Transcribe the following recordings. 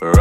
If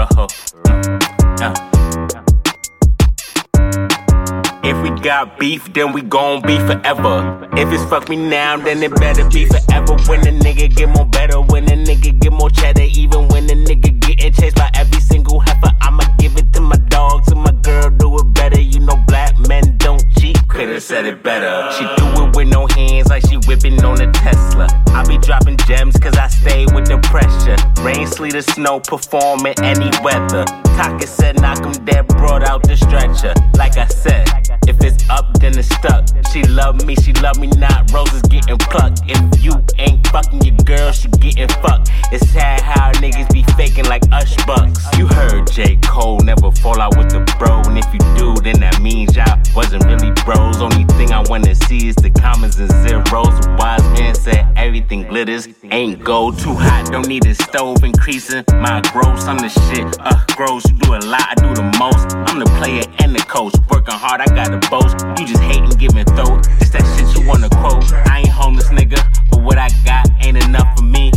we got beef, then we gon' be forever. If it's fuck me now, then it better be forever. When the nigga get more better, when the nigga get more cheddar, even when the nigga getting chased by every single heifer, I'ma give it to my dog, to my girl, do it better. You know black men don't cheat, could've said it better. She do it with no hands, like she whipping on a Tesla. I be dropping gems, cause I stay with the pressure. Rain, sleet, or snow, perform in any weather. Taka said, knock 'em dead, brought out the stretcher. Like I said, if it's up, then it's stuck. She love me, she love me not. Roses getting plucked. If you ain't fucking your girl, she getting fucked. It's sad how niggas be faking like Ush Bucks. You heard J. Cole never fall out with the bro. And if you do, then that means y'all wasn't really bros. Only I wanna see is the commas and zeros. Wise man said everything glitters. Ain't gold too hot, don't need a stove increasing. My gross, I'm the shit. Uh, gross, you do a lot, I do the most. I'm the player and the coach. Working hard, I got the boast. You just hating, giving throat. It's that shit you wanna quote. I ain't homeless, nigga, but what I got ain't enough for me.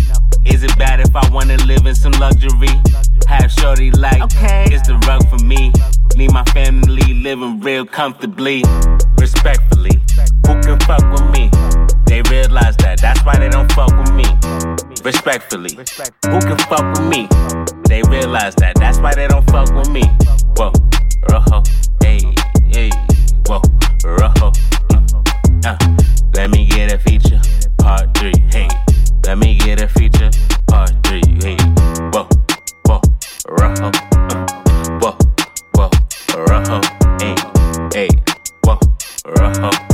Is it bad if I wanna live in some luxury? Have shorty like, Okay. it's the rug for me. Need my family living real comfortably. Can fuck with me. They realize that, that's why they don't fuck with me. Respectfully, who can fuck with me? They realize that, that's why they don't fuck with me. Whoa, rojo, hey, hey, whoa, rojo. Uh, let me get a feature, part three, hey. Let me get a feature, part three, hey. Whoa, whoa, rojo, uh, whoa, whoa, rojo, hey, hey, whoa, rojo.